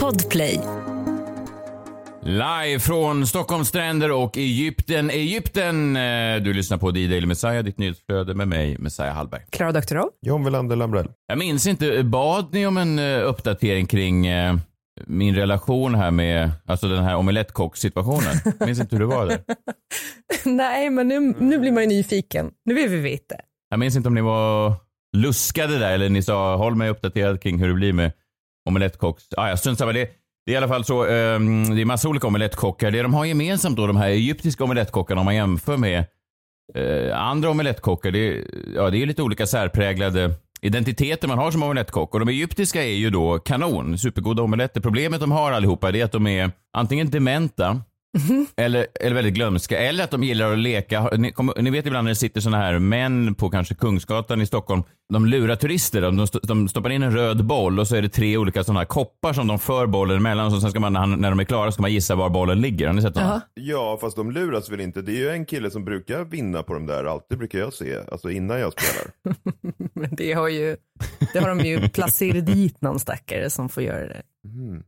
Podplay. Live från Stockholms stränder och Egypten, Egypten. Eh, Du lyssnar på D-Daily Messiah, ditt nyhetsflöde med mig, Messiah Hallberg. Klara Doktorow. John Welander Lambrell. Jag minns inte, bad ni om en eh, uppdatering kring eh, min relation här med, alltså den här omelettkock-situationen? minns inte hur det var där. Nej, men nu, nu blir man ju nyfiken. Nu vill vi veta. Jag minns inte om ni var luskade där eller ni sa håll mig uppdaterad kring hur det blir med omelettkocks... Ah, ja, strunt samma. Det, det är i alla fall så, ehm, det är massa olika omelettkockar. Det de har gemensamt då, de här egyptiska omelettkockarna om man jämför med eh, andra omelettkockar, det, ja, det är lite olika särpräglade identiteter man har som omelettkock. Och de egyptiska är ju då kanon, supergoda omeletter. Problemet de har allihopa är att de är antingen dementa eller, eller väldigt glömska. Eller att de gillar att leka. Ni, kommer- ni vet ibland när det sitter såna här män på kanske Kungsgatan i Stockholm. De lurar turister. De, de, st- de stoppar in en röd boll och så är det tre olika såna här koppar som de för bollen emellan. Och så sen ska man, när, de är klara ska man gissa var bollen ligger. Har ni sett dem? Ja, fast de luras väl inte. Det är ju en kille som brukar vinna på de där. Alltid brukar jag se. Alltså innan jag spelar. Men det har, ju, det har de ju placerat dit någon stackare som får göra det.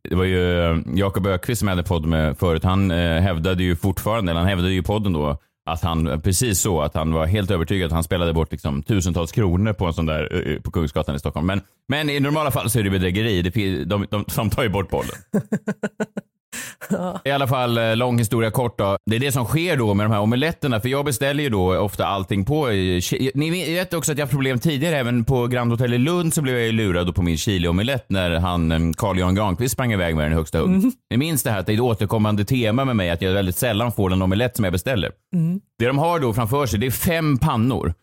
Det var ju eh, Jakob Ökvist som hade podd med förut. Han eh, hävdade ju fortfarande, eller han hävdade ju podden då, att han, precis så, att han var helt övertygad att han spelade bort liksom tusentals kronor på en sån där, eh, eh, på Kungsgatan i Stockholm. Men, men i normala fall så är det bedrägeri. Det, de, de, de tar ju bort bollen. I alla fall, eh, lång historia kort då. Det är det som sker då med de här omeletterna. För jag beställer ju då ofta allting på... Ni vet också att jag har problem tidigare. Även på Grand Hotel i Lund så blev jag ju lurad på min chiliomelett när han eh, Carl Jan Granqvist sprang iväg med den i högsta hugg. Ni minns det här att det är ett återkommande tema med mig att jag väldigt sällan får den omelett som jag beställer. Det de har då framför sig det är fem pannor.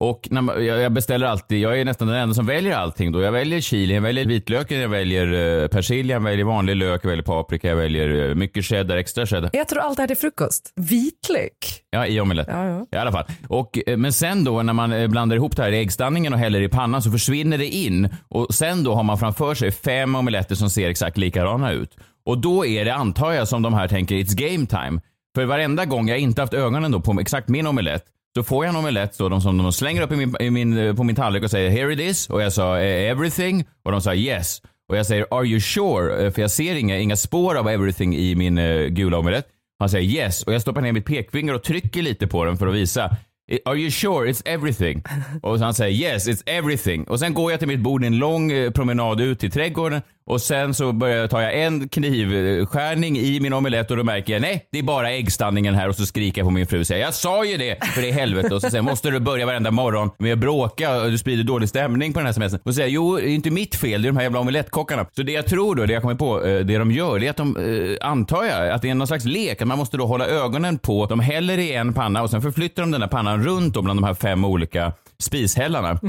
Och man, jag, beställer alltid, jag är nästan den enda som väljer allting då. Jag väljer chili, jag väljer vitlöken, jag väljer eh, persilja, jag väljer vanlig lök, jag väljer paprika, jag väljer eh, mycket cheddar, extra cheddar. Jag tror allt det här till frukost. Vitlök. Ja, i omelett. Ja, ja. I alla fall. Och, eh, men sen då när man blandar ihop det här i äggstanningen och häller i pannan så försvinner det in. Och sen då har man framför sig fem omeletter som ser exakt likadana ut. Och då är det, antar jag, som de här tänker, it's game time. För varenda gång jag inte haft ögonen då på exakt min omelett så får jag en omelett så de som de slänger upp i min, i min, på min tallrik och säger “Here it is” och jag sa eh, “Everything” och de sa “Yes” och jag säger “Are you sure?” Eh, för jag ser inga, inga spår av “Everything” i min eh, gula omelett. Han säger “Yes” och jag stoppar ner mitt pekfinger och trycker lite på den för att visa Are you sure it's everything? Och han säger yes, it's everything. Och sen går jag till mitt bord i en lång promenad ut till trädgården och sen så börjar jag ta jag en knivskärning i min omelett och då märker jag nej, det är bara äggstanningen här och så skriker jag på min fru och säger jag sa ju det för i helvete och så säger måste du börja varenda morgon med att bråka och du sprider dålig stämning på den här semestern. Och säger jo, det är inte mitt fel, det är de här jävla omelettkockarna. Så det jag tror då, det jag kommer på, eh, det de gör, det är att de, eh, antar jag, att det är någon slags lek, att man måste då hålla ögonen på, de häller i en panna och sen förflyttar de den här pannan runt då bland de här fem olika spishällarna.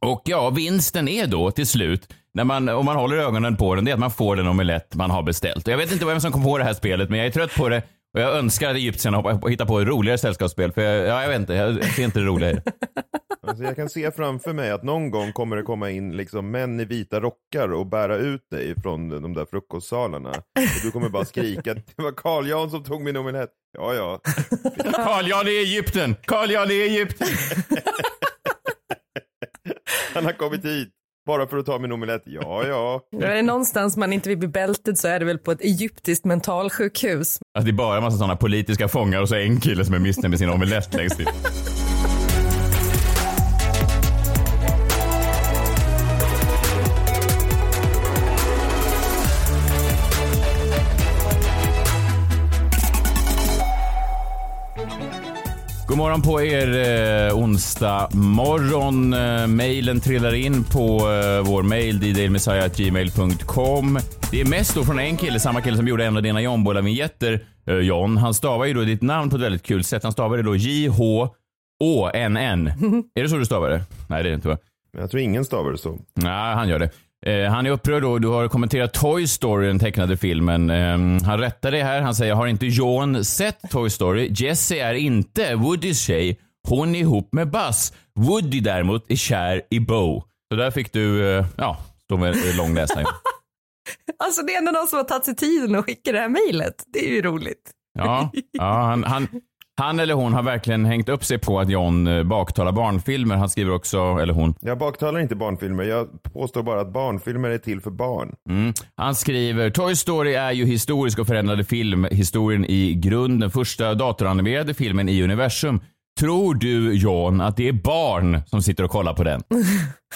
Och ja, vinsten är då till slut, när man, om man håller ögonen på den, det är att man får den omelett man har beställt. Och jag vet inte vem som kom på det här spelet, men jag är trött på det. Och jag önskar att egyptierna hittar på ett roligare sällskapsspel, för jag, ja, jag vet inte, jag ser inte det roliga i det. Alltså jag kan se framför mig att någon gång kommer det komma in liksom män i vita rockar och bära ut dig från de där frukostsalarna. Och du kommer bara skrika, det var Carl Jan som tog min omelett. Ja, ja. Carl Jan i Egypten! Carl Jan i Egypten! Han har kommit hit. Bara för att ta min omelett. Ja, ja. Är det någonstans man inte vill bli bältad så är det väl på ett egyptiskt mentalsjukhus. Att det är bara en massa sådana politiska fångar och så en kille som är missnöjd med sin omelett längst in. God morgon på er eh, onsdag morgon. Eh, mailen trillar in på eh, vår mail, ddalmessiah.gmail.com. Det är mest då från en kille, samma kille som gjorde en av dina John-vinjetter, eh, John. Han stavar ju då ditt namn på ett väldigt kul sätt. Han stavar det då J-H-Å-N-N. är det så du stavar det? Nej, det är det inte va? Men jag tror ingen stavar det så. Nej, han gör det. Eh, han är upprörd då. Du har kommenterat Toy Story, den tecknade filmen. Eh, han rättar det här. Han säger, har inte John sett Toy Story? Jessie är inte Woodys tjej. Hon är ihop med Buzz. Woody däremot är kär i Bo. Så där fick du, eh, ja, stå med lång läsning. Alltså det är ändå någon som har tagit sig tiden att skicka det här mejlet. Det är ju roligt. Ja, ja han, han, Han eller hon har verkligen hängt upp sig på att John eh, baktalar barnfilmer. Han skriver också, eller hon. Jag baktalar inte barnfilmer, jag påstår bara att barnfilmer är till för barn. Mm. Han skriver, Toy Story är ju historisk och förändrade filmhistorien i grunden. Första datoranimerade filmen i universum. Tror du John att det är barn som sitter och kollar på den?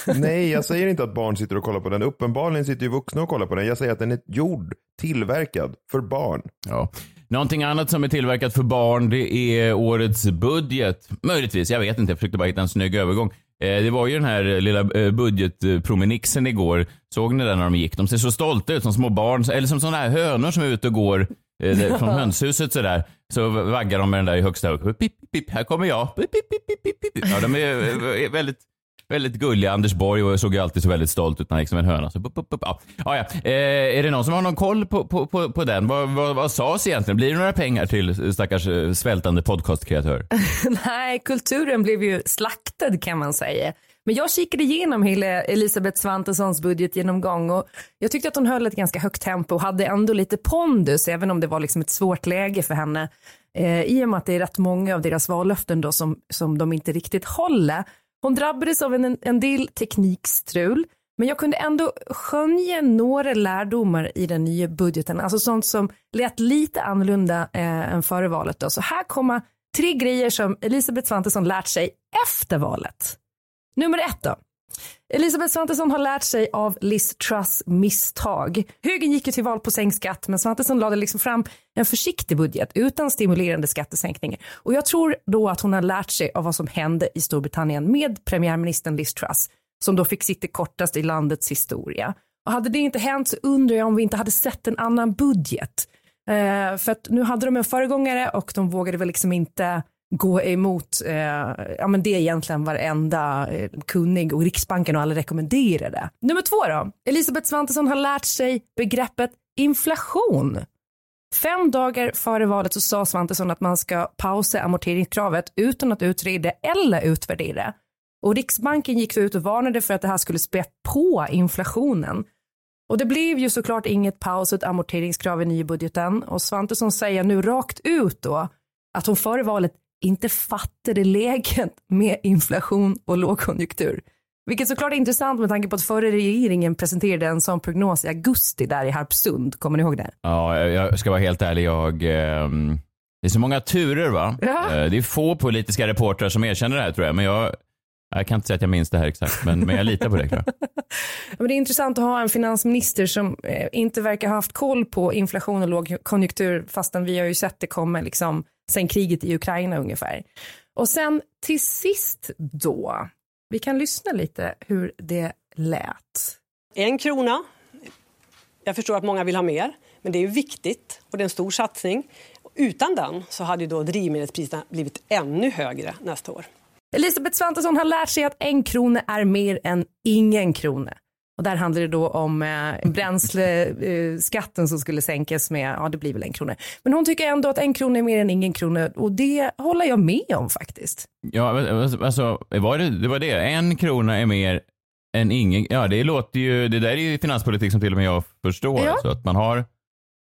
Nej, jag säger inte att barn sitter och kollar på den. Uppenbarligen sitter ju vuxna och kollar på den. Jag säger att den är gjord, tillverkad för barn. Ja. Någonting annat som är tillverkat för barn det är årets budget. Möjligtvis, jag vet inte. Jag försökte bara hitta en snygg övergång. Eh, det var ju den här lilla eh, budgetpromenixen igår. Såg ni den när de gick? De ser så stolta ut som små barn, eller som sådana här hönor som är ute och går eh, från hönshuset sådär. Så vaggar de med den där i högsta pip, pip, pip, här kommer jag. Pip, pip, pip, pip, pip. Ja, de är väldigt väldigt gulliga. Anders Borg och såg ju alltid så väldigt stolt ut när han gick som en höna. Så, bup, bup, ja. Ah, ja. Eh, är det någon som har någon koll på, på, på, på den? Vad, vad, vad sades egentligen? Blir det några pengar till stackars eh, svältande podcastkreatör? Nej, kulturen blev ju slaktad kan man säga. Men jag kikade igenom hela Elisabeth Svantessons budgetgenomgång och jag tyckte att hon höll ett ganska högt tempo och hade ändå lite pondus även om det var liksom ett svårt läge för henne. Eh, I och med att det är rätt många av deras vallöften då som, som de inte riktigt håller. Hon drabbades av en, en del teknikstrul, men jag kunde ändå skönja några lärdomar i den nya budgeten, alltså sånt som lät lite annorlunda eh, än före valet. Då. Så här kommer tre grejer som Elisabeth Svantesson lärt sig efter valet. Nummer ett då. Elisabeth Svantesson har lärt sig av Liz Truss misstag. Högern gick ju till val på sänkt skatt men Svantesson lade liksom fram en försiktig budget utan stimulerande skattesänkningar. Och jag tror då att hon har lärt sig av vad som hände i Storbritannien med premiärministern Liz Truss som då fick sitta kortast i landets historia. Och hade det inte hänt så undrar jag om vi inte hade sett en annan budget. Eh, för att nu hade de en föregångare och de vågade väl liksom inte gå emot eh, ja, men det är egentligen varenda eh, kunnig och Riksbanken och alla rekommenderar det. Nummer två då. Elisabeth Svantesson har lärt sig begreppet inflation. Fem dagar före valet så sa Svantesson att man ska pausa amorteringskravet utan att utreda eller utvärdera. Och Riksbanken gick ut och varnade för att det här skulle spä på inflationen. Och det blev ju såklart inget paus och amorteringskrav i nybudgeten och Svantesson säger nu rakt ut då att hon före valet inte fattade läget med inflation och lågkonjunktur. Vilket såklart är intressant med tanke på att förra regeringen presenterade en sån prognos i augusti där i Harpsund. Kommer ni ihåg det? Ja, jag ska vara helt ärlig. Jag, eh, det är så många turer va? Ja. Eh, det är få politiska reportrar som erkänner det här tror jag. Men jag, jag kan inte säga att jag minns det här exakt, men, men jag litar på det. Tror men det är intressant att ha en finansminister som eh, inte verkar ha haft koll på inflation och lågkonjunktur fastän vi har ju sett det komma liksom sen kriget i Ukraina ungefär. Och sen till sist då, vi kan lyssna lite hur det lät. En krona. Jag förstår att många vill ha mer, men det är viktigt och det är en stor satsning. Utan den så hade då drivmedelspriserna blivit ännu högre nästa år. Elisabeth Svantesson har lärt sig att en krona är mer än ingen krona. Och där handlar det då om eh, bränsleskatten eh, som skulle sänkas med, ja det blir väl en krona. Men hon tycker ändå att en krona är mer än ingen krona och det håller jag med om faktiskt. Ja, alltså var det, det var det, en krona är mer än ingen, ja det låter ju, det där är ju finanspolitik som till och med jag förstår. Ja. Alltså att man har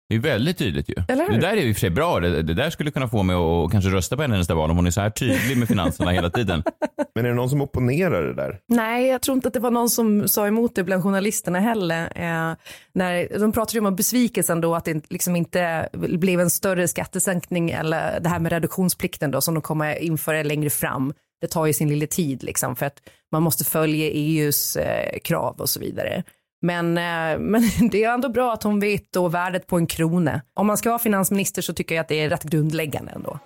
det är väldigt tydligt ju. Det där är i och för sig bra. Det, det där skulle kunna få mig att kanske rösta på henne nästa val om hon är så här tydlig med finanserna hela tiden. Men är det någon som opponerar det där? Nej, jag tror inte att det var någon som sa emot det bland journalisterna heller. Eh, när, de pratade ju om besvikelsen då att det liksom inte blev en större skattesänkning eller det här med reduktionsplikten då som de kommer införa längre fram. Det tar ju sin lilla tid liksom för att man måste följa EUs eh, krav och så vidare. Men, eh, men det är ändå bra att hon vet då värdet på en krona. Om man ska vara finansminister så tycker jag att det är rätt grundläggande ändå.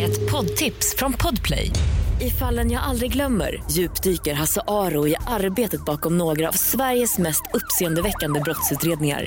Ett poddtips från Podplay. I fallen jag aldrig glömmer djupdyker Hasse Aro i arbetet bakom några av Sveriges mest uppseendeväckande brottsutredningar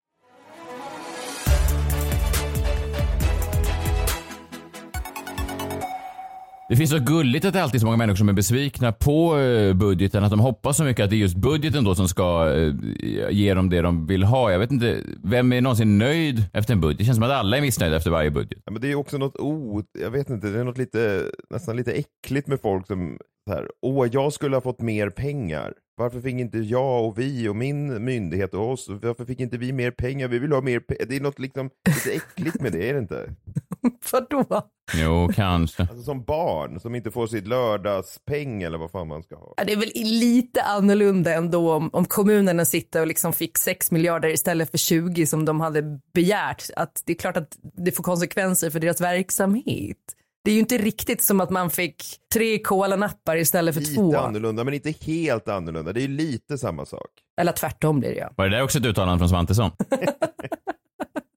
Det finns så gulligt att det alltid är så många människor som är besvikna på eh, budgeten, att de hoppas så mycket att det är just budgeten då som ska eh, ge dem det de vill ha. Jag vet inte, vem är någonsin nöjd efter en budget? Det känns som att alla är missnöjda efter varje budget. Ja, men det är också något oh, Jag vet inte, det är något lite, nästan lite äckligt med folk som så här, åh, jag skulle ha fått mer pengar. Varför fick inte jag och vi och min myndighet och oss, varför fick inte vi mer pengar? Vi vill ha mer pengar. Det är något liksom lite äckligt med det, är det inte? Vadå? Jo, kanske. Alltså som barn som inte får sitt lördagspeng eller vad fan man ska ha. Ja, det är väl lite annorlunda ändå om, om kommunerna sitter och liksom fick 6 miljarder istället för 20 som de hade begärt. Att det är klart att det får konsekvenser för deras verksamhet. Det är ju inte riktigt som att man fick tre kolanappar istället för Lite två. annorlunda, men inte helt annorlunda. Det är ju lite samma sak. Eller tvärtom blir det ja. Var det där också ett uttalande från Svantesson?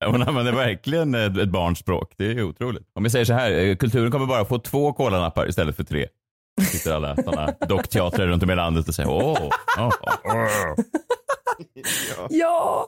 Hon använder verkligen ett, ett barnspråk. Det är otroligt. Om vi säger så här, eh, kulturen kommer bara få två kolanappar istället för tre. Sitter alla sådana dockteatrar runt om i landet och säger åh, åh, åh. Ja,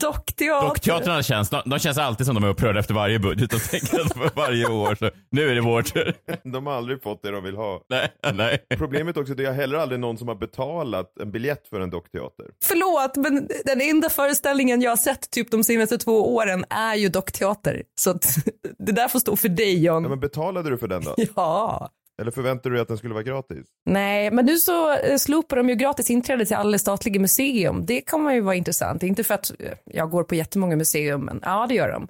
dockteater. Dockteatrarna känns, de, de känns alltid som de är upprörda efter varje budget och tänker att för varje år så nu är det vår tur. De har aldrig fått det de vill ha. Nej, nej. Problemet också, det är heller aldrig någon som har betalat en biljett för en dockteater. Förlåt, men den enda föreställningen jag har sett typ de senaste två åren är ju dockteater. Så att, det där får stå för dig John. Ja, men betalade du för den då? Ja. Eller förväntade du dig att den skulle vara gratis? Nej, men nu så eh, slopar de ju gratis inträde till alla statliga museum. Det kommer ju vara intressant. Inte för att eh, jag går på jättemånga museum, men ja, det gör de.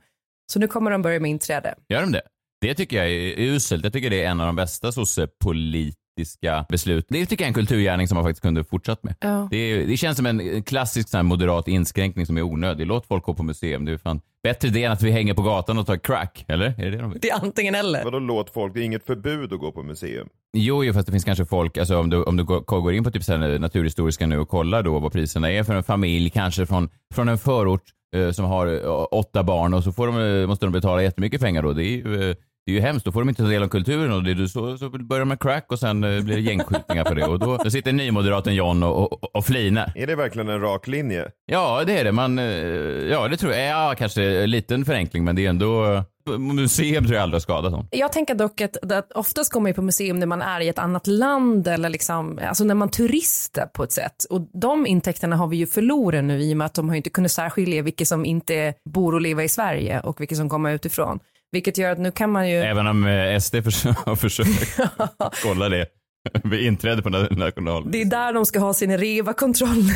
Så nu kommer de börja med inträde. Gör de det? Det tycker jag är uselt. Jag tycker det är en av de bästa sossepolitiska beslut. Det tycker jag är en kulturgärning som man faktiskt kunde fortsatt med. Ja. Det, det känns som en klassisk sån här moderat inskränkning som är onödig. Låt folk gå på museum. Det är fan bättre det än att vi hänger på gatan och tar crack. Eller? Är det det de vill? Det är antingen eller. Vadå låt folk? Det är inget förbud att gå på museum. Jo, jo, fast det finns kanske folk, alltså om du, om du går, in på typ så Naturhistoriska nu och kollar då vad priserna är för en familj, kanske från, från en förort eh, som har eh, åtta barn och så får de, eh, måste de betala jättemycket pengar då. Det är ju, eh, det är ju hemskt. Då får de inte ta del av kulturen och det, är så, så börjar de med crack och sen eh, blir det gängskjutningar på det. Och då, då sitter nymoderaten John och, och, och flinar. Är det verkligen en rak linje? Ja, det är det. Man, eh, ja, det tror jag. Ja, kanske en liten förenkling, men det är ändå... Museum tror jag aldrig har skadat någon. Jag tänker dock att, att oftast går man ju på museum när man är i ett annat land eller liksom, alltså när man turistar på ett sätt. Och de intäkterna har vi ju förlorat nu i och med att de har inte kunnat särskilja vilka som inte bor och lever i Sverige och vilka som kommer utifrån. Vilket gör att nu kan man ju... Även om eh, SD har försökt kolla det vid inträde på na- national. Det är där de ska ha sina REVA-kontroller.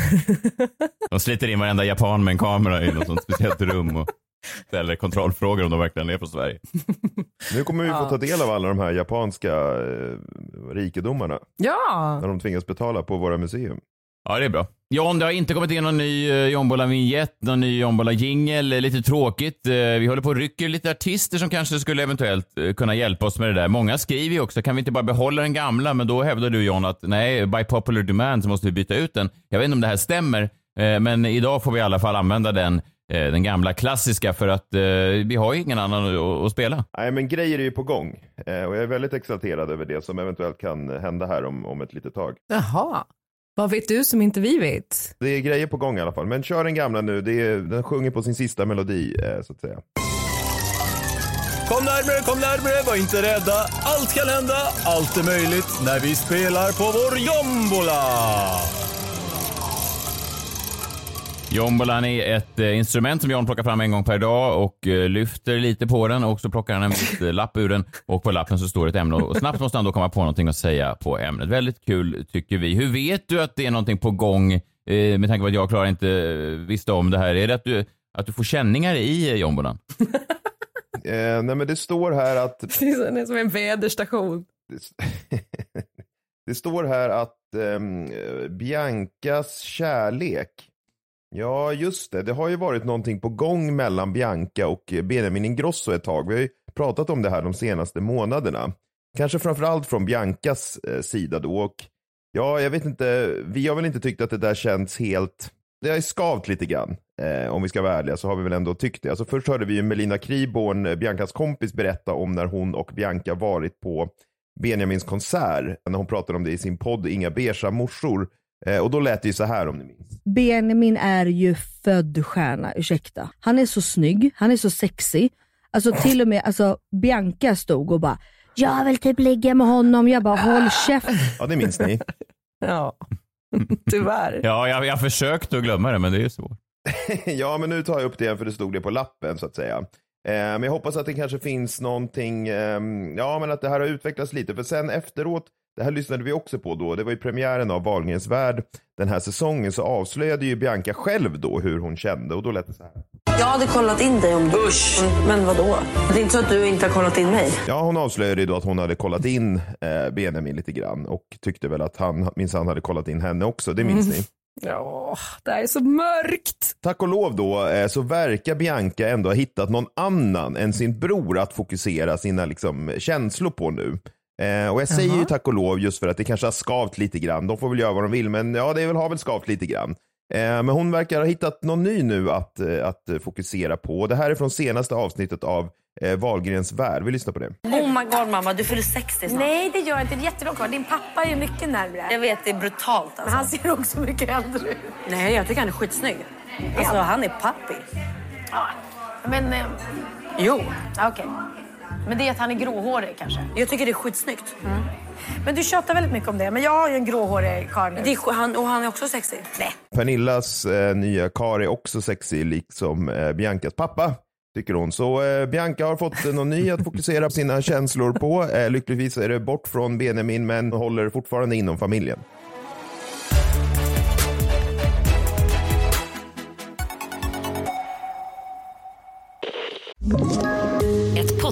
De sliter in varenda japan med en kamera i något sånt speciellt rum och ställer kontrollfrågor om de verkligen är från Sverige. Nu kommer vi få Ja. ta del av alla de här japanska eh, rikedomarna. ja, När de tvingas betala på våra museum. Ja, det är bra. John, det har inte kommit in någon ny uh, Jombola-vinjett, någon ny Jombola-jingel. Eh, Lite tråkigt. Eh, vi håller på och rycker lite artister som kanske skulle eventuellt eh, kunna hjälpa oss med det där. Många skriver ju också, kan vi inte bara behålla den gamla? Men då hävdar du John att nej, by popular demand så måste vi byta ut den. Jag vet inte om det här stämmer, eh, men idag får vi i alla fall använda den, eh, den gamla klassiska, för att eh, vi har ju ingen annan att, att spela. Nej men grejer är ju på gång. Eh, och jag är väldigt exalterad över det som eventuellt kan hända här om, om ett litet tag. jaha. Vad vet du som inte vi vet? Det är grejer på gång i alla fall. Men kör den gamla nu. Det är, den sjunger på sin sista melodi eh, så att säga. Kom närmare, kom närmare, var inte rädda. Allt kan hända, allt är möjligt när vi spelar på vår jombola. Jombolan är ett eh, instrument som John plockar fram en gång per dag och eh, lyfter lite på den och så plockar han en vit eh, lapp ur den och på lappen så står ett ämne och snabbt måste han då komma på någonting att säga på ämnet. Väldigt kul tycker vi. Hur vet du att det är någonting på gång eh, med tanke på att jag och Klara inte eh, visste om det här? Är det att du, att du får känningar i eh, jombolan? Eh, nej men det står här att Det är som en väderstation. det står här att ehm, Biancas kärlek. Ja, just det. Det har ju varit någonting på gång mellan Bianca och eh, Benjamin Ingrosso ett tag. Vi har ju pratat om det här de senaste månaderna. Kanske framförallt från Biancas eh, sida då. Och ja, jag vet inte. Vi har väl inte tyckt att det där känns helt... Det har ju skavt lite grann. Eh, om vi ska vara ärliga så har vi väl ändå tyckt det. Alltså först hörde vi ju Melina Kriborn, eh, Biancas kompis, berätta om när hon och Bianca varit på Benjamins konsert. När hon pratade om det i sin podd Inga beiga morsor. Eh, och då lät det ju så här om ni minns. Benjamin är ju född stjärna, ursäkta. Han är så snygg, han är så sexig. Alltså till och med alltså, Bianca stod och bara Jag vill typ ligga med honom. Jag bara håll käften. Ja, det minns ni. Ja, tyvärr. Ja, jag, jag försökte att glömma det, men det är svårt. ja, men nu tar jag upp det igen för det stod det på lappen så att säga. Eh, men jag hoppas att det kanske finns någonting, ehm, ja men att det här har utvecklats lite. För sen efteråt, det här lyssnade vi också på då, det var ju premiären av Wahlgrens värld den här säsongen, så avslöjade ju Bianca själv då hur hon kände och då lät det så här. Jag hade kollat in dig om du... Usch! Men vad då? Det är inte så att du inte har kollat in mig? Ja, hon avslöjade ju då att hon hade kollat in eh, Benjamin lite grann och tyckte väl att han minsann hade kollat in henne också, det minns ni. Ja, det här är så mörkt. Tack och lov då eh, så verkar Bianca ändå ha hittat någon annan än sin bror att fokusera sina liksom, känslor på nu. Eh, och jag säger ju tack och lov just för att det kanske har skavt lite grann. De får väl göra vad de vill, men ja, det är väl, har väl skavt lite grann. Eh, men hon verkar ha hittat någon ny nu att, eh, att eh, fokusera på. Det här är från senaste avsnittet av eh, Wahlgrens värld. Vi lyssnar på det. Oh my god mamma, du fyller 60 snart. Nej, det gör jag inte. Det är jättelångt kvar. Din pappa är ju mycket närmare. Jag vet, det är brutalt alltså. Men han ser också mycket äldre ut. Nej, jag tycker han är skitsnygg. Alltså, han är pappi. Ja, men... Eh, Jo, Okej. Men det är att han är gråhårig kanske? jag tycker det är skitsnyggt. Men du tjatar väldigt mycket om det. Men jag har ju en gråhårig karl nu. Det är, han, och han är också sexig. Nej. Pernillas eh, nya kar är också sexig, liksom eh, Biancas pappa. Tycker hon. Så eh, Bianca har fått eh, någon ny att fokusera sina känslor på. Eh, lyckligtvis är det bort från Benjamin, men håller fortfarande inom familjen.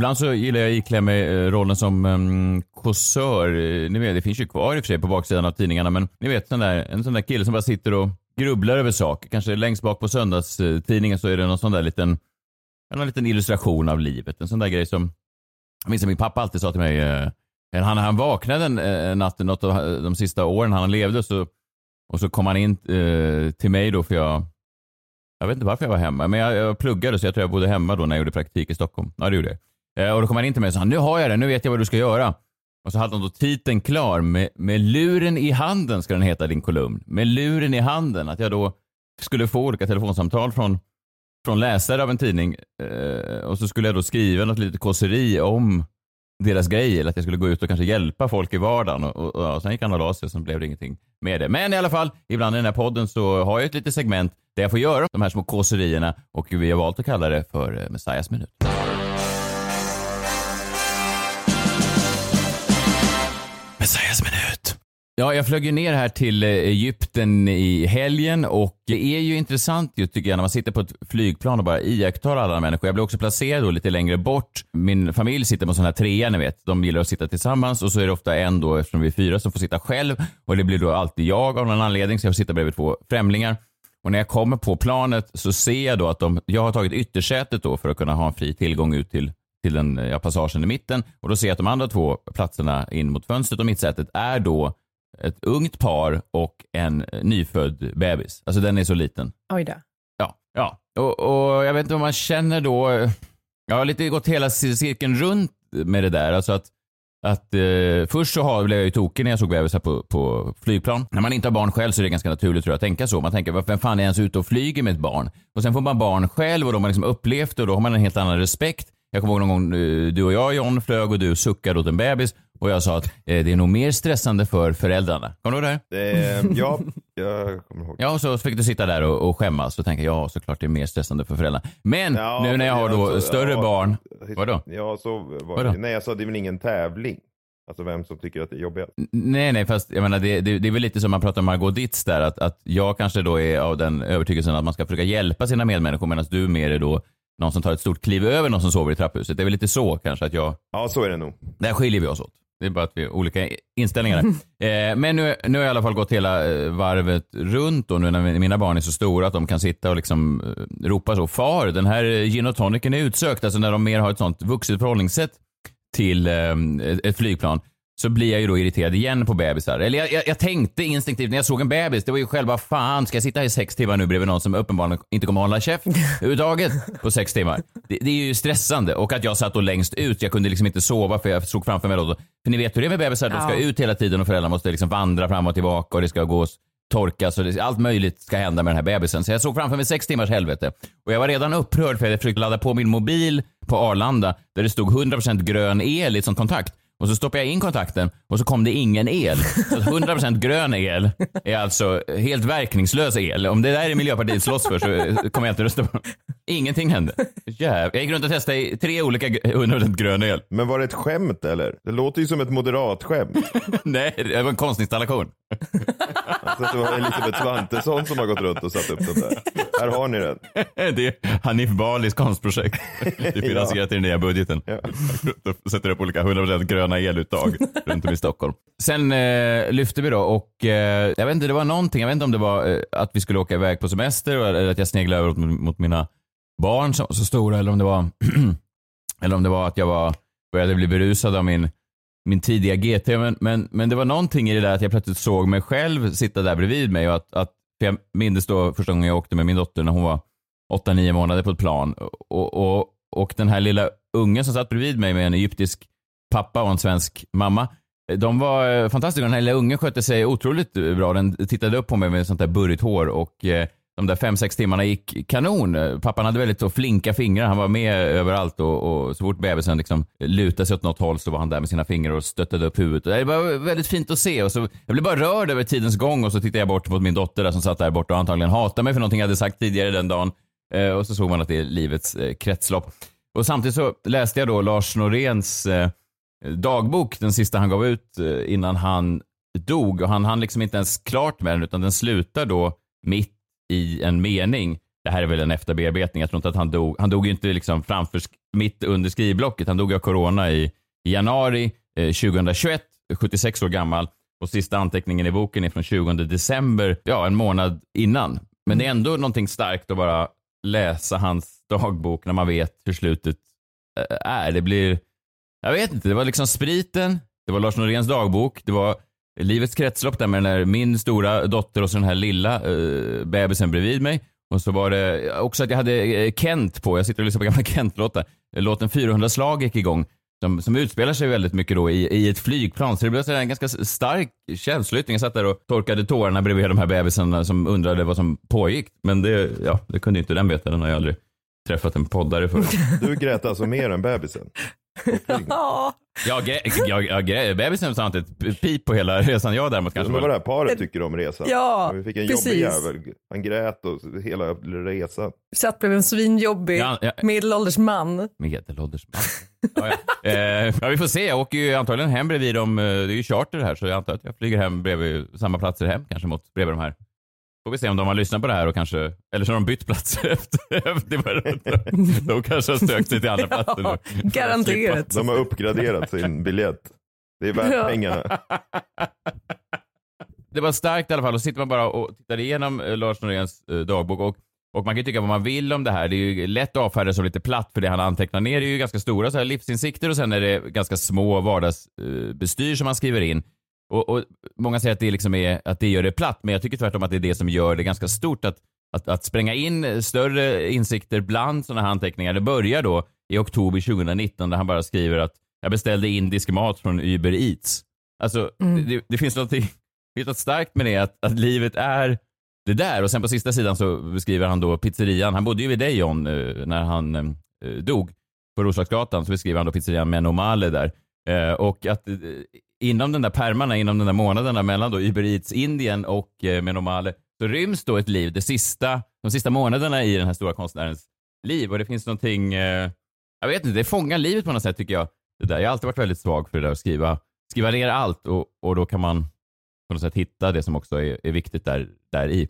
Ibland så gillar jag att iklä mig rollen som um, kåsör. Ni vet, det finns ju kvar i och för sig på baksidan av tidningarna, men ni vet sån där, en sån där kille som bara sitter och grubblar över saker. Kanske längst bak på söndagstidningen så är det någon sån där liten, en liten illustration av livet. En sån där grej som, jag minns att min pappa alltid sa till mig, eh, han, han vaknade en eh, natt, något av eh, de sista åren han levde, så, och så kom han in eh, till mig då för jag jag vet inte varför jag var hemma, men jag, jag pluggade så jag tror jag bodde hemma då när jag gjorde praktik i Stockholm. Ja, det gjorde jag. Eh, och då kom han in till mig och sa, nu har jag det, nu vet jag vad du ska göra. Och så hade han då titeln klar, med, med luren i handen ska den heta din kolumn. Med luren i handen, att jag då skulle få olika telefonsamtal från, från läsare av en tidning. Eh, och så skulle jag då skriva något litet kåseri om deras grej, eller att jag skulle gå ut och kanske hjälpa folk i vardagen. Och, och, och och sen gick han och la sig och sen blev det ingenting med det. Men i alla fall, ibland i den här podden så har jag ett litet segment där jag får göra de här små kåserierna och vi har valt att kalla det för eh, Messias minut. Messias minut. Ja, jag flög ju ner här till eh, Egypten i helgen och det är ju intressant ju tycker jag när man sitter på ett flygplan och bara iakttar alla människor. Jag blev också placerad då lite längre bort. Min familj sitter på en sån här trea, ni vet. De gillar att sitta tillsammans och så är det ofta en då, eftersom vi är fyra, som får sitta själv och det blir då alltid jag av någon anledning så jag får sitta bredvid två främlingar. Och när jag kommer på planet så ser jag då att de, jag har tagit yttersätet då för att kunna ha en fri tillgång ut till till den ja, passagen i mitten och då ser jag att de andra två platserna in mot fönstret och mittsätet är då ett ungt par och en eh, nyfödd bebis. Alltså den är så liten. Oj då. Ja, ja. Och, och jag vet inte vad man känner då. Jag har lite gått hela cirkeln runt med det där. Alltså att, att eh, först så har, blev jag ju tokig när jag såg bebisar på, på flygplan. När man inte har barn själv så är det ganska naturligt tror jag att tänka så. Man tänker, vem fan är ens ute och flyger med ett barn? Och sen får man barn själv och då har man liksom upplevt det och då har man en helt annan respekt. Jag kommer ihåg någon gång eh, du och jag John flög och du suckade åt en bebis och jag sa att eh, det är nog mer stressande för föräldrarna. Kommer du ihåg det? Eh, ja, jag kommer ihåg. Ja, och så fick du sitta där och, och skämmas och tänka ja, såklart det är mer stressande för föräldrarna. Men Ja, nu när jag har då alltså, större ja, barn, vadå? Ja, så var Vadå? det. Nej, jag sa det är väl ingen tävling. Alltså vem som tycker att det är jobbigast. Nej, nej, fast jag menar det, det, det är väl lite som man pratar om Margot Ditz där, att, att jag kanske då är av den övertygelsen att man ska försöka hjälpa sina medmänniskor medan du mer är då någon som tar ett stort kliv över någon som sover i trapphuset. Det är väl lite så kanske att jag, Ja, så är det nog. där skiljer vi oss åt. Det är bara att vi har olika inställningar. eh, men nu, nu har jag i alla fall gått hela eh, varvet runt och nu när mina barn är så stora att de kan sitta och liksom eh, ropa så. Far, den här gin och tonicen är utsökt. Alltså när de mer har ett sånt vuxet förhållningssätt till eh, ett flygplan så blir jag ju då irriterad igen på bebisar. Eller jag, jag, jag tänkte instinktivt när jag såg en bebis, det var ju själva fan ska jag sitta i sex timmar nu bredvid någon som uppenbarligen inte kommer att hålla käft överhuvudtaget på sex timmar. Det, det är ju stressande och att jag satt då längst ut, jag kunde liksom inte sova för jag såg framför mig då, för ni vet hur det är med bebisar, de ska Ja. ut hela tiden och föräldrarna måste liksom vandra fram och tillbaka och det ska gås torkas och det, allt möjligt ska hända med den här bebisen. Så jag såg framför mig sex timmars helvete. Och jag var redan upprörd för jag försökte ladda på min mobil på Arlanda där det stod 100% grön el i sån kontakt. Och så stoppade jag in kontakten och så kom det ingen el. Så 100% grön el är alltså helt verkningslös el. Om det där är Miljöpartiet slåss för så kommer jag inte rösta på dem. Ingenting hände. Jäv. Jag gick runt och testade i tre olika g- 100% grön el. Men var det ett skämt eller? Det låter ju som ett moderat skämt. Nej, det var en konstinstallation. Alltså det var Elisabeth Svantesson som har gått runt och satt upp den där. Här har ni den. Det är Hanif Balis konstprojekt. Det finansierat i den nya budgeten. Och Sätter upp olika 100% gröna eluttag runt om i Stockholm. Sen eh, lyfte vi då och eh, jag vet inte, det var någonting, jag vet inte om det var eh, att vi skulle åka iväg på semester eller att jag sneglade över mot, mot mina barn som var så stora eller om det var eller om det var att jag var, började bli berusad av min min tidiga GT, men, men, men det var någonting i det där att jag plötsligt såg mig själv sitta där bredvid mig och att, att för jag minns då första gången jag åkte med min dotter när hon var 8-9 månader på ett plan och, och, och den här lilla ungen som satt bredvid mig med en egyptisk pappa och en svensk mamma. De var eh, fantastiska. Den här lilla ungen skötte sig otroligt bra. Den tittade upp på mig med sånt där burrigt hår och eh, de där fem sex timmarna gick kanon. Pappan hade väldigt så flinka fingrar. Han var med överallt och, och så fort bebisen liksom lutade sig åt något håll så var han där med sina fingrar och stöttade upp huvudet. Det var väldigt fint att se och så jag blev bara rörd över tidens gång och så tittade jag bort mot min dotter där som satt där borta och antagligen hatade mig för någonting jag hade sagt tidigare den dagen. Eh, och så såg man att det är livets eh, kretslopp. Och samtidigt så läste jag då Lars Noréns eh, dagbok, den sista han gav ut eh, innan han dog. Och han hann liksom inte ens klart med den utan den slutar då mitt i en mening. Det här är väl en efterbearbetning. Jag tror inte att han dog. Han dog ju inte liksom framför, mitt under skrivblocket. Han dog av corona i, i januari eh, 2021, 76 år gammal. Och sista anteckningen i boken är från 20 december, ja en månad innan. Men det är ändå någonting starkt att bara läsa hans dagbok när man vet hur slutet eh, är. Det blir, jag vet inte, det var liksom spriten, det var Lars Noréns dagbok, det var livets kretslopp där med den här, min stora dotter och så den här lilla uh, bebisen bredvid mig. Och så var det också att jag hade eh, Kent på, jag sitter och lyssnar på gamla Kent-låtar. Låten 400 slag gick igång. Som, som utspelar sig väldigt mycket då i, i ett flygplan. Så det blev en ganska stark känsloyttring. Jag satt där och torkade tårarna bredvid de här bebisarna som undrade vad som pågick. Men det, ja, det kunde inte den veta. Den har jag aldrig träffat en poddare för. Du grät alltså mer än bebisen? Ja. Jag, jag, jag, bebisen sa inte ett pip på hela resan. Jag däremot kanske Undrar vad det här paret tycker om resan. Ja, Vi fick en precis. jobbig jävel. Han grät och hela resan. Satt bredvid en svinjobbig Ja, ja. medelålders man. Medelålders man. Ja, ja. Eh, ja, vi får se. Jag åker ju antagligen hem bredvid dem. Eh, Det är ju charter här så jag antar att jag flyger hem bredvid samma platser hem kanske mot bredvid de här. Får vi se om de har lyssnat på det här och kanske, eller så har de bytt platser efter. de kanske har sökt sig till andra platser. Ja, nu. garanterat. De har uppgraderat sin biljett. Det är värt Ja. pengarna. det var starkt i alla fall. Och sitter man bara och tittar igenom eh, Lars Noréns eh, dagbok. Och, och man kan ju tycka vad man vill om det här. Det är ju lätt att avfärda som lite platt för det han antecknar ner är ju ganska stora så här, livsinsikter och sen är det ganska små vardagsbestyr som han skriver in. Och, och Många säger att det, liksom är, att det gör det platt, men jag tycker tvärtom att det är det som gör det ganska stort. Att, att, att spränga in större insikter bland sådana här anteckningar. Det börjar då i oktober 2019 där han bara skriver att jag beställde indisk mat från Uber Eats. Alltså, Mm. det, det finns något, det finns något starkt med det, att, att livet är det där. Och sen på sista sidan så beskriver han då pizzerian. Han bodde ju vid dig John eh, när han eh, dog på Roslagsgatan. Så beskriver han då pizzerian Menomale där. Eh, och att eh, inom den där permarna, inom den där månaderna mellan då Uber Eats Indien och eh, Menomale så ryms då ett liv, det sista, de sista månaderna i den här stora konstnärens liv. Och det finns någonting, eh, jag vet inte, det fångar livet på något sätt tycker jag. Det där. Jag har alltid varit väldigt svag för det där att skriva, skriva ner allt och, och då kan man på något sätt hitta det som också är, är viktigt där, där i.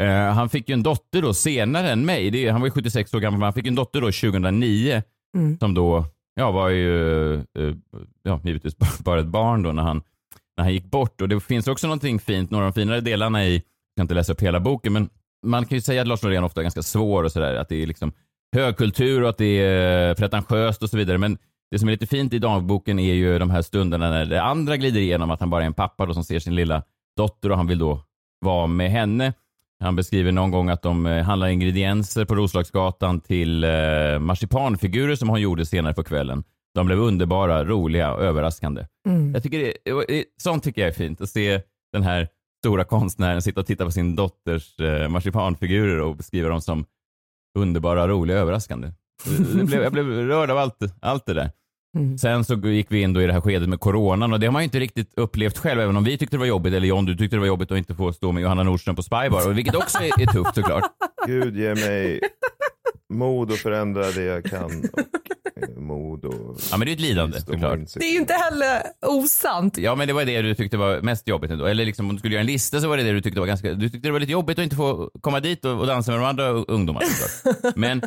Eh, han fick ju en dotter då senare än mig. Det, han var ju 76 år gammal, men han fick en dotter då 2009 Mm. som då ja, var ju eh, eh, ja, givetvis bara ett barn då när han, när han gick bort. Och det finns också någonting fint, några av de finare delarna i, jag kan inte läsa upp hela boken, men man kan ju säga att Lars Norén ofta är ganska svår och sådär, att det är liksom högkultur och att det är pretentiöst och så vidare. Men det som är lite fint i dagboken är ju de här stunderna när det andra glider igenom att han bara är en pappa då som ser sin lilla dotter och han vill då vara med henne. Han beskriver någon gång att de eh, handlar ingredienser på Roslagsgatan till eh, marsipanfigurer som hon gjorde senare på kvällen. De blev underbara, roliga och överraskande. Mm. Jag tycker det, det, sånt tycker jag är fint, att se den här stora konstnären sitta och titta på sin dotters eh, marsipanfigurer och beskriva dem som underbara, roliga och överraskande. Blev, jag blev rörd av allt, allt det där. Mm. Sen så gick vi in då i det här skedet med coronan och det har man ju inte riktigt upplevt själv, även om vi tyckte det var jobbigt, eller John, du tyckte det var jobbigt att inte få stå med Johanna Nordström på Spybar, vilket också är, är tufft såklart. Gud ge mig mod att förändra det jag kan och eh, mod och... Ja, men det är ett lidande såklart. Det är ju inte heller osant. Ja, men det var det du tyckte var mest jobbigt ändå. Eller liksom om du skulle göra en lista så var det det du tyckte var ganska... Du tyckte det var lite jobbigt att inte få komma dit och, och dansa med de andra ungdomarna. såklart. Men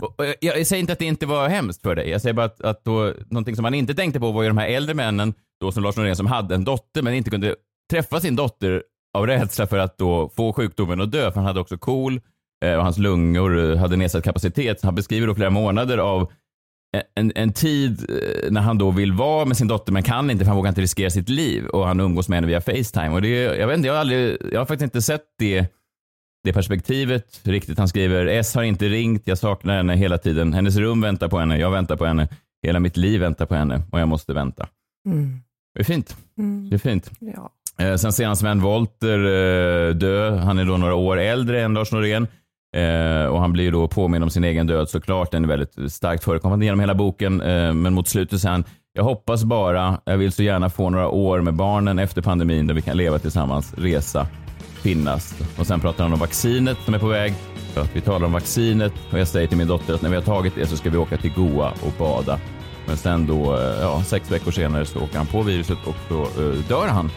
och, och jag, jag säger inte att det inte var hemskt för dig. Jag säger bara att, att då, någonting som man inte tänkte på var ju de här äldre männen, då som Lars Norén, som hade en dotter men inte kunde träffa sin dotter av rädsla för att då få sjukdomen och dö, för han hade också KOL eh, och hans lungor hade nedsatt kapacitet. Han beskriver då flera månader av en, en tid eh, när han då vill vara med sin dotter men kan inte för han vågar inte riskera sitt liv och han umgås med henne via Facetime. Och det, jag, vet inte, jag, har aldrig, jag har faktiskt inte sett det, det perspektivet riktigt. Han skriver S har inte ringt, jag saknar henne hela tiden. Hennes rum väntar på henne, jag väntar på henne. Hela mitt liv väntar på henne och jag måste vänta. Mm. Det är fint. Mm. Det är fint. Ja. Eh, sen ser han Sven Wollter eh, dö. Han är då några år äldre än Lars Norén. Eh, och han blir ju då påminn om sin egen död såklart. Den är väldigt starkt förekommande genom hela boken. Eh, men mot slutet säger han, jag hoppas bara, jag vill så gärna få några år med barnen efter pandemin där vi kan leva tillsammans, resa, finnas. Och sen pratar han om vaccinet som är på väg. Att vi talar om vaccinet och jag säger till min dotter att när vi har tagit det så ska vi åka till Goa och bada. Men sen då, eh, ja, sex veckor senare så åker han på viruset och då eh, dör han.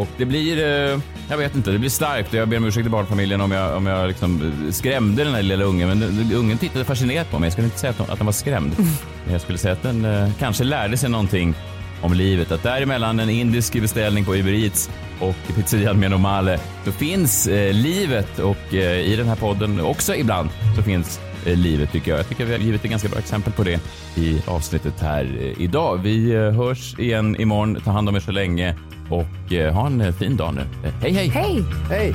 Och det blir, eh, jag vet inte, det blir starkt och jag ber om ursäkt till barnfamiljen om jag, om jag liksom eh, skrämde den här lilla ungen. Men den- ungen tittade fascinerat på mig. Jag skulle inte säga att, de, att den var skrämd. Men jag skulle säga att den eh, kanske lärde sig någonting om livet. Att däremellan en indisk beställning på Uber Eats och pizzerian med Nomale så finns eh, livet och eh, i den här podden också ibland så finns eh, livet tycker jag. Jag tycker vi har givit ett ganska bra exempel på det i avsnittet här eh, idag. Vi eh, hörs igen imorgon. Ta hand om er så länge och eh, ha en eh, fin dag nu. Hej hej! Hej! Hej!